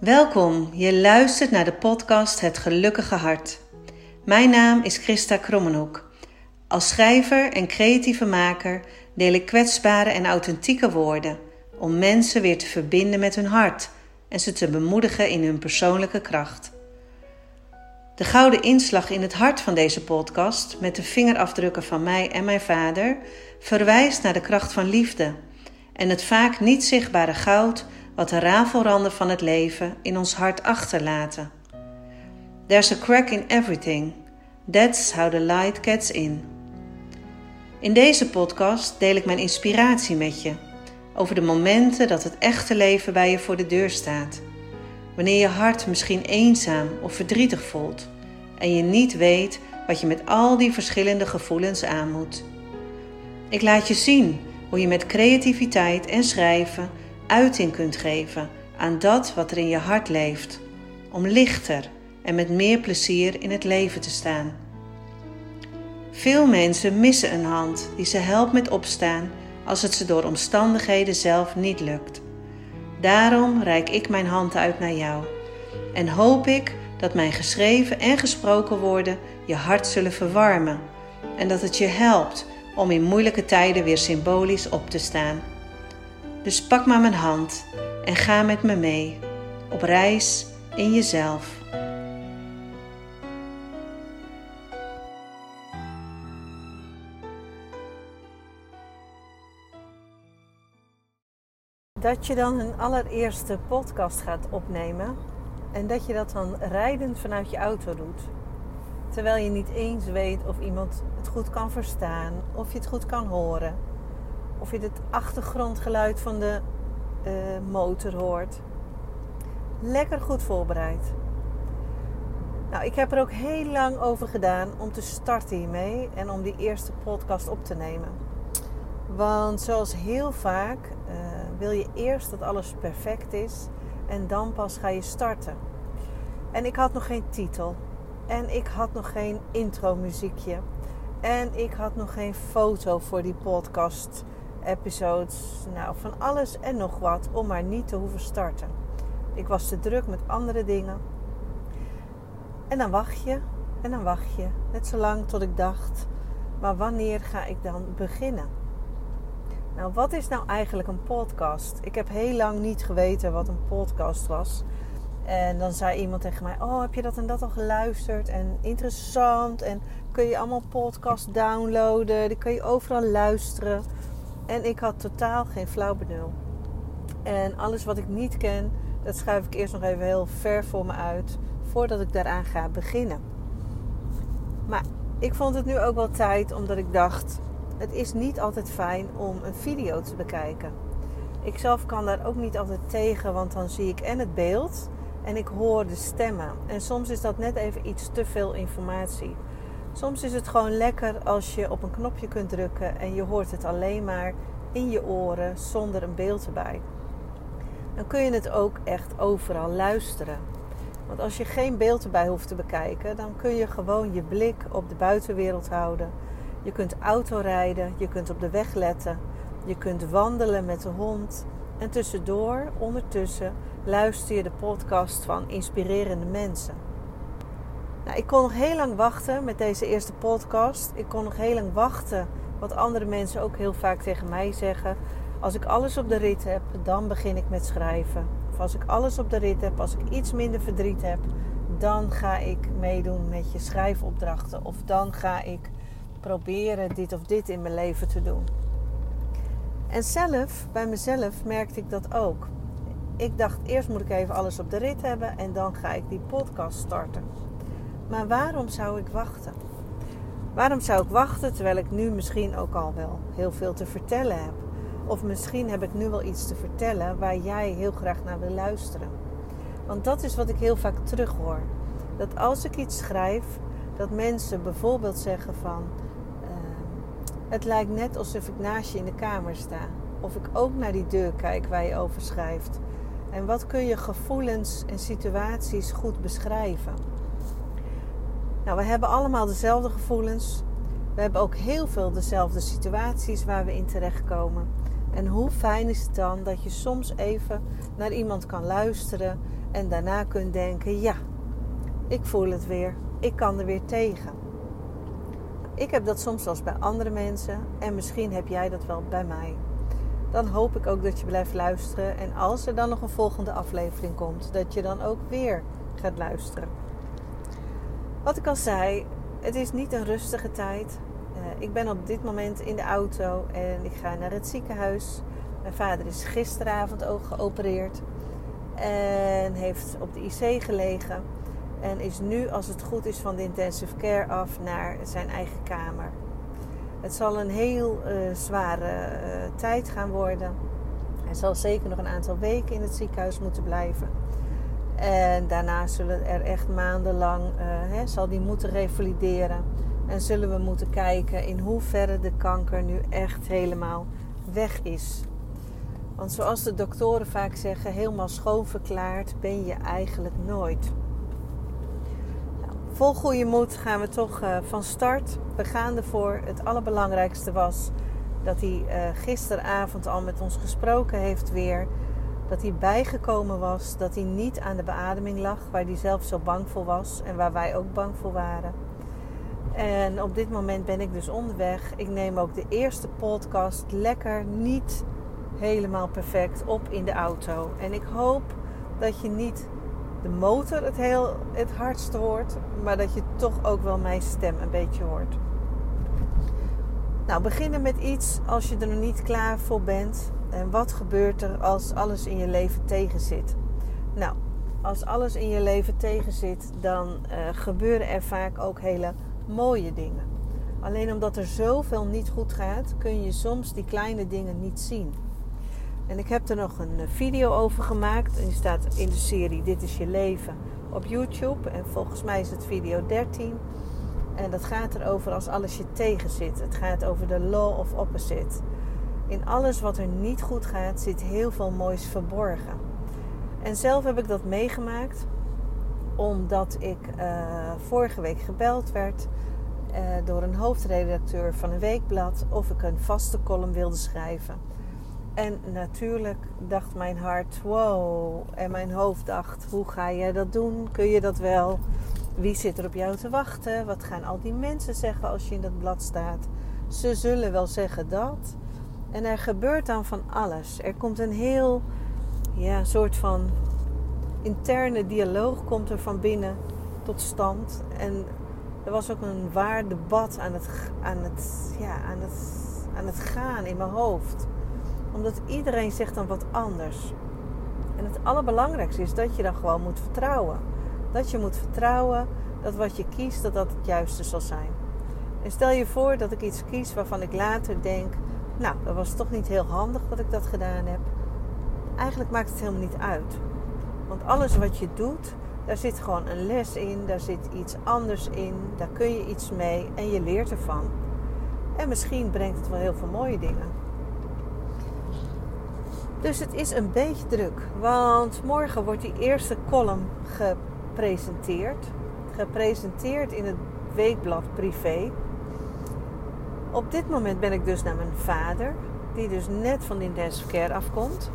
Welkom, je luistert naar de podcast Het Gelukkige Hart. Mijn naam is Christa Krommenhoek. Als schrijver en creatieve maker deel ik kwetsbare en authentieke woorden om mensen weer te verbinden met hun hart en ze te bemoedigen in hun persoonlijke kracht. De gouden inslag in het hart van deze podcast, met de vingerafdrukken van mij en mijn vader, verwijst naar de kracht van liefde en het vaak niet zichtbare goud wat de rafelranden van het leven in ons hart achterlaten. There's a crack in everything. That's how the light gets in. In deze podcast deel ik mijn inspiratie met je over de momenten dat het echte leven bij je voor de deur staat. Wanneer je hart misschien eenzaam of verdrietig voelt en je niet weet wat je met al die verschillende gevoelens aan moet. Ik laat je zien hoe je met creativiteit en schrijven uiting kunt geven aan dat wat er in je hart leeft, om lichter en met meer plezier in het leven te staan. Veel mensen missen een hand die ze helpt met opstaan als het ze door omstandigheden zelf niet lukt. Daarom reik ik mijn hand uit naar jou en hoop ik dat mijn geschreven en gesproken woorden je hart zullen verwarmen en dat het je helpt om in moeilijke tijden weer symbolisch op te staan. Dus pak maar mijn hand en ga met me mee op reis in jezelf. Dat je dan een allereerste podcast gaat opnemen en dat je dat dan rijdend vanuit je auto doet. Terwijl je niet eens weet of iemand het goed kan verstaan, of je het goed kan horen of je het achtergrondgeluid van de uh, motor hoort. Lekker goed voorbereid. Nou, ik heb er ook heel lang over gedaan om te starten hiermee en om die eerste podcast op te nemen. Want zoals heel vaak uh, wil je eerst dat alles perfect is en dan pas ga je starten. En ik had nog geen titel. En ik had nog geen intro muziekje. En ik had nog geen foto voor die podcast episodes, nou van alles en nog wat om maar niet te hoeven starten. Ik was te druk met andere dingen. En dan wacht je en dan wacht je, net zo lang tot ik dacht, maar wanneer ga ik dan beginnen? Nou, wat is nou eigenlijk een podcast? Ik heb heel lang niet geweten wat een podcast was. En dan zei iemand tegen mij: Oh, heb je dat en dat al geluisterd? En interessant. En kun je allemaal podcasts downloaden? Die kun je overal luisteren. En ik had totaal geen flauw benul. En alles wat ik niet ken, dat schuif ik eerst nog even heel ver voor me uit. Voordat ik daaraan ga beginnen. Maar ik vond het nu ook wel tijd omdat ik dacht: het is niet altijd fijn om een video te bekijken. Ik zelf kan daar ook niet altijd tegen, want dan zie ik en het beeld en ik hoor de stemmen. En soms is dat net even iets te veel informatie. Soms is het gewoon lekker als je op een knopje kunt drukken en je hoort het alleen maar in je oren zonder een beeld erbij. Dan kun je het ook echt overal luisteren. Want als je geen beeld erbij hoeft te bekijken, dan kun je gewoon je blik op de buitenwereld houden. Je kunt autorijden, je kunt op de weg letten, je kunt wandelen met de hond. En tussendoor, ondertussen, luister je de podcast van inspirerende mensen. Nou, ik kon nog heel lang wachten met deze eerste podcast. Ik kon nog heel lang wachten, wat andere mensen ook heel vaak tegen mij zeggen. Als ik alles op de rit heb, dan begin ik met schrijven. Of als ik alles op de rit heb, als ik iets minder verdriet heb, dan ga ik meedoen met je schrijfopdrachten. Of dan ga ik proberen dit of dit in mijn leven te doen. En zelf, bij mezelf, merkte ik dat ook. Ik dacht eerst moet ik even alles op de rit hebben en dan ga ik die podcast starten. Maar waarom zou ik wachten? Waarom zou ik wachten terwijl ik nu misschien ook al wel heel veel te vertellen heb? Of misschien heb ik nu wel iets te vertellen waar jij heel graag naar wil luisteren. Want dat is wat ik heel vaak terughoor. Dat als ik iets schrijf, dat mensen bijvoorbeeld zeggen van... Ehm, het lijkt net alsof ik naast je in de kamer sta. Of ik ook naar die deur kijk waar je over schrijft. En wat kun je gevoelens en situaties goed beschrijven? Nou, we hebben allemaal dezelfde gevoelens. We hebben ook heel veel dezelfde situaties waar we in terechtkomen. En hoe fijn is het dan dat je soms even naar iemand kan luisteren En daarna kunt denken, ja, ik voel het weer. Ik kan er weer tegen. Ik heb dat soms als bij andere mensen en misschien heb jij dat wel bij mij. Dan hoop ik ook dat je blijft luisteren en als er dan nog een volgende aflevering komt, dat je dan ook weer gaat luisteren. Wat ik al zei, het is niet een rustige tijd. Uh, ik ben op dit moment in de auto en ik ga naar het ziekenhuis. Mijn vader is gisteravond ook geopereerd en heeft op de IC gelegen. En is nu, als het goed is, van de intensive care af naar zijn eigen kamer. Het zal een heel uh, zware uh, tijd gaan worden. Hij zal zeker nog een aantal weken in het ziekenhuis moeten blijven. En daarna zullen er echt maandenlang, uh, hè, zal die moeten revalideren. En zullen we moeten kijken in hoeverre de kanker nu echt helemaal weg is. Want zoals de doktoren vaak zeggen, helemaal schoonverklaard ben je eigenlijk nooit. Nou, vol goede moed gaan we toch uh, van start. We gaan ervoor. Het allerbelangrijkste was dat hij uh, gisteravond al met ons gesproken heeft weer. Dat hij bijgekomen was, dat hij niet aan de beademing lag, waar hij zelf zo bang voor was en waar wij ook bang voor waren. En op dit moment ben ik dus onderweg. Ik neem ook de eerste podcast lekker niet helemaal perfect op in de auto. En ik hoop dat je niet de motor het, heel, het hardst hoort, maar dat je toch ook wel mijn stem een beetje hoort. Nou, beginnen met iets als je er nog niet klaar voor bent. En wat gebeurt er als alles in je leven tegenzit? Nou, als alles in je leven tegenzit, dan uh, gebeuren er vaak ook hele mooie dingen. Alleen omdat er zoveel niet goed gaat, kun je soms die kleine dingen niet zien. En ik heb er nog een eh, video over gemaakt. Die staat in de serie Dit is je leven op YouTube. En volgens mij is het video 13. En dat gaat erover als alles je tegenzit. Het gaat over de law of opposite. In alles wat er niet goed gaat, zit heel veel moois verborgen. En zelf heb ik dat meegemaakt omdat ik uh, vorige week gebeld werd uh, door een hoofdredacteur van een weekblad of ik een vaste column wilde schrijven. En natuurlijk dacht mijn hart, wow. En mijn hoofd dacht, hoe ga jij dat doen? Kun je dat wel? Wie zit er op jou te wachten? Wat gaan al die mensen zeggen als je in dat blad staat? Ze zullen wel zeggen dat. En er gebeurt dan van alles. Er komt een heel ja, soort van interne dialoog komt er van binnen tot stand. En er was ook een waar debat aan het, aan het, ja, aan het, aan het gaan in mijn hoofd omdat iedereen zegt dan wat anders. En het allerbelangrijkste is dat je dan gewoon moet vertrouwen. Dat je moet vertrouwen dat wat je kiest, dat dat het juiste zal zijn. En stel je voor dat ik iets kies waarvan ik later denk... Nou, dat was toch niet heel handig dat ik dat gedaan heb. Eigenlijk maakt het helemaal niet uit. Want alles wat je doet, daar zit gewoon een les in. Daar zit iets anders in. Daar kun je iets mee en je leert ervan. En misschien brengt het wel heel veel mooie dingen. Dus het is een beetje druk. Want morgen wordt die eerste column gepresenteerd. Gepresenteerd in het weekblad Privé. Op dit moment ben ik dus naar mijn vader. Die dus net van de intensive care afkomt.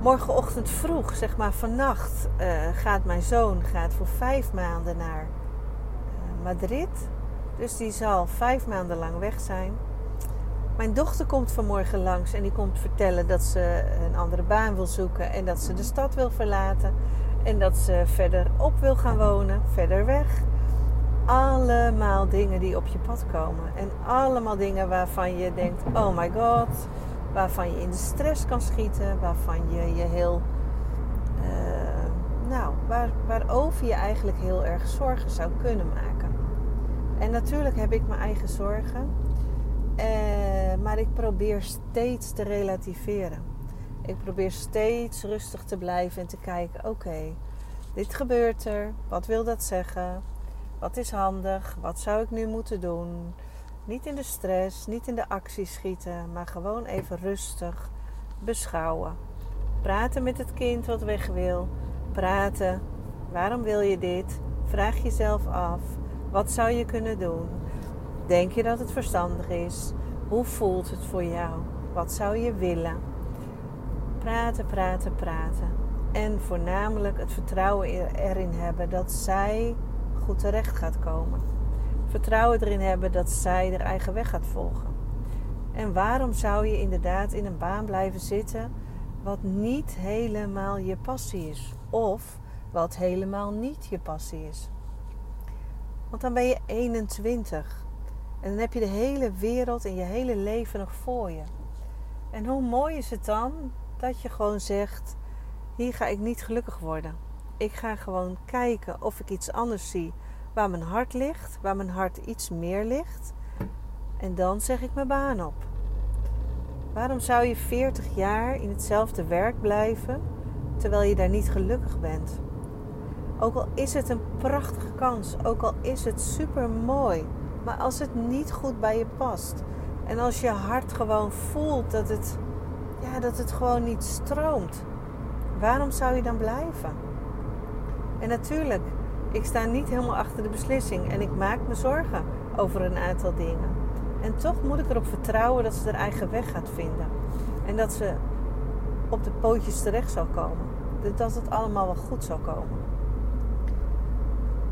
Morgenochtend vroeg, zeg maar vannacht, uh, gaat mijn zoon gaat voor vijf maanden naar uh, Madrid. Dus die zal vijf maanden lang weg zijn. Mijn dochter komt vanmorgen langs en die komt vertellen dat ze een andere baan wil zoeken en dat ze de stad wil verlaten en dat ze verderop wil gaan wonen, verder weg. Allemaal dingen die op je pad komen en allemaal dingen waarvan je denkt: oh my god, waarvan je in de stress kan schieten, waarvan je je heel, uh, nou, waar, waarover je eigenlijk heel erg zorgen zou kunnen maken. En natuurlijk heb ik mijn eigen zorgen. Uh, maar ik probeer steeds te relativeren. Ik probeer steeds rustig te blijven en te kijken: oké, dit gebeurt er. Wat wil dat zeggen? Wat is handig? Wat zou ik nu moeten doen? Niet in de stress, niet in de actie schieten, maar gewoon even rustig beschouwen. Praten met het kind wat weg wil. Praten. Waarom wil je dit? Vraag jezelf af. Wat zou je kunnen doen? Denk je dat het verstandig is? Hoe voelt het voor jou? Wat zou je willen? Praten, praten, praten. En voornamelijk het vertrouwen erin hebben dat zij goed terecht gaat komen. Vertrouwen erin hebben dat zij haar eigen weg gaat volgen. En waarom zou je inderdaad in een baan blijven zitten wat niet helemaal je passie is? Of wat helemaal niet je passie is? Want dan ben je 21 en dan heb je de hele wereld en je hele leven nog voor je. En hoe mooi is het dan dat je gewoon zegt: hier ga ik niet gelukkig worden. Ik ga gewoon kijken of ik iets anders zie waar mijn hart ligt, waar mijn hart iets meer ligt. En dan zeg ik mijn baan op. Waarom zou je 40 jaar in hetzelfde werk blijven terwijl je daar niet gelukkig bent? Ook al is het een prachtige kans, ook al is het super mooi, maar als het niet goed bij je past en als je hart gewoon voelt dat het, ja, dat het gewoon niet stroomt, waarom zou je dan blijven? En natuurlijk, ik sta niet helemaal achter de beslissing en ik maak me zorgen over een aantal dingen. En toch moet ik erop vertrouwen dat ze haar eigen weg gaat vinden. En dat ze op de pootjes terecht zal komen. Dat het allemaal wel goed zal komen.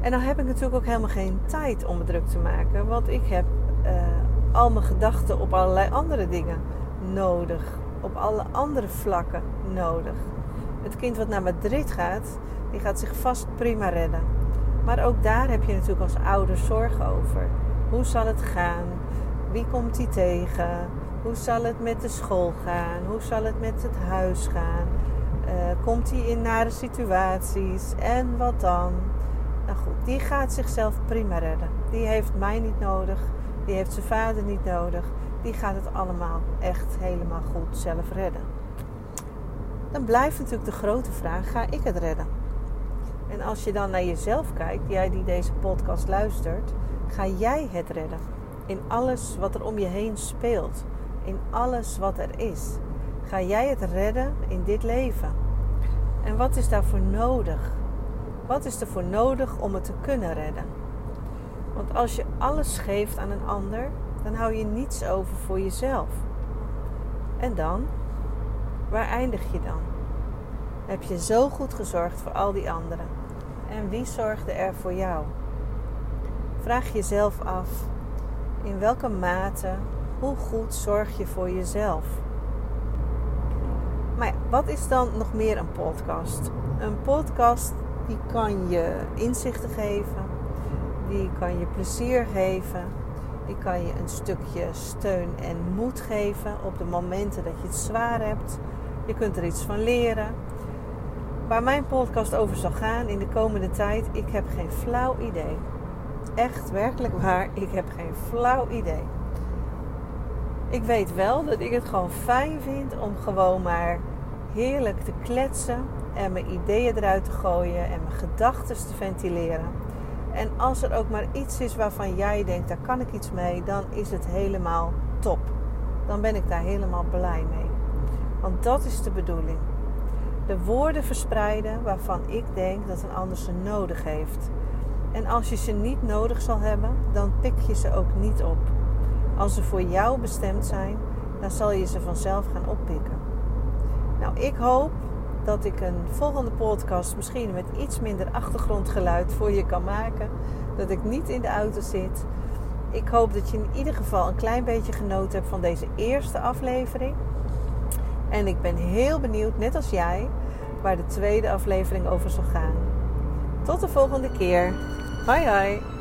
En dan heb ik natuurlijk ook helemaal geen tijd om me druk te maken. Want ik heb uh, al mijn gedachten op allerlei andere dingen nodig. Op alle andere vlakken nodig. Het kind wat naar Madrid gaat, die gaat zich vast prima redden. Maar ook daar heb je natuurlijk als ouder zorgen over. Hoe zal het gaan? Wie komt hij tegen? Hoe zal het met de school gaan? Hoe zal het met het huis gaan? Uh, komt hij in nare situaties? En wat dan? Nou goed, die gaat zichzelf prima redden. Die heeft mij niet nodig. Die heeft zijn vader niet nodig. Die gaat het allemaal echt helemaal goed zelf redden. Dan blijft natuurlijk de grote vraag: ga ik het redden? En als je dan naar jezelf kijkt, jij die deze podcast luistert, ga jij het redden? in alles wat er om je heen speelt, in alles wat er is. Ga jij het redden in dit leven? En wat is daarvoor nodig? Wat is er voor nodig om het te kunnen redden? Want als je alles geeft aan een ander, dan hou je niets over voor jezelf. En dan? Waar eindig je dan? Heb je zo goed gezorgd voor al die anderen? En wie zorgde er voor jou? Vraag jezelf af in welke mate, hoe goed zorg je voor jezelf? Maar ja, wat is dan nog meer een podcast? Een podcast die kan je inzichten geven, die kan je plezier geven, die kan je een stukje steun en moed geven op de momenten dat je het zwaar hebt. Je kunt er iets van leren. Waar mijn podcast over zal gaan in de komende tijd, ik heb geen flauw idee echt werkelijk waar, ik heb geen flauw idee. Ik weet wel dat ik het gewoon fijn vind om gewoon maar heerlijk te kletsen en mijn ideeën eruit te gooien en mijn gedachten te ventileren. En als er ook maar iets is waarvan jij denkt, daar kan ik iets mee, dan is het helemaal top. Dan ben ik daar helemaal blij mee. Want dat is de bedoeling. De woorden verspreiden waarvan ik denk dat een ander ze nodig heeft. En als je ze niet nodig zal hebben, dan pik je ze ook niet op. Als ze voor jou bestemd zijn, dan zal je ze vanzelf gaan oppikken. Nou, ik hoop dat ik een volgende podcast misschien met iets minder achtergrondgeluid voor je kan maken. Dat ik niet in de auto zit. Ik hoop dat je in ieder geval een klein beetje genoten hebt van deze eerste aflevering. En ik ben heel benieuwd, net als jij, waar de tweede aflevering over zal gaan. Tot de volgende keer. Hoi hoi.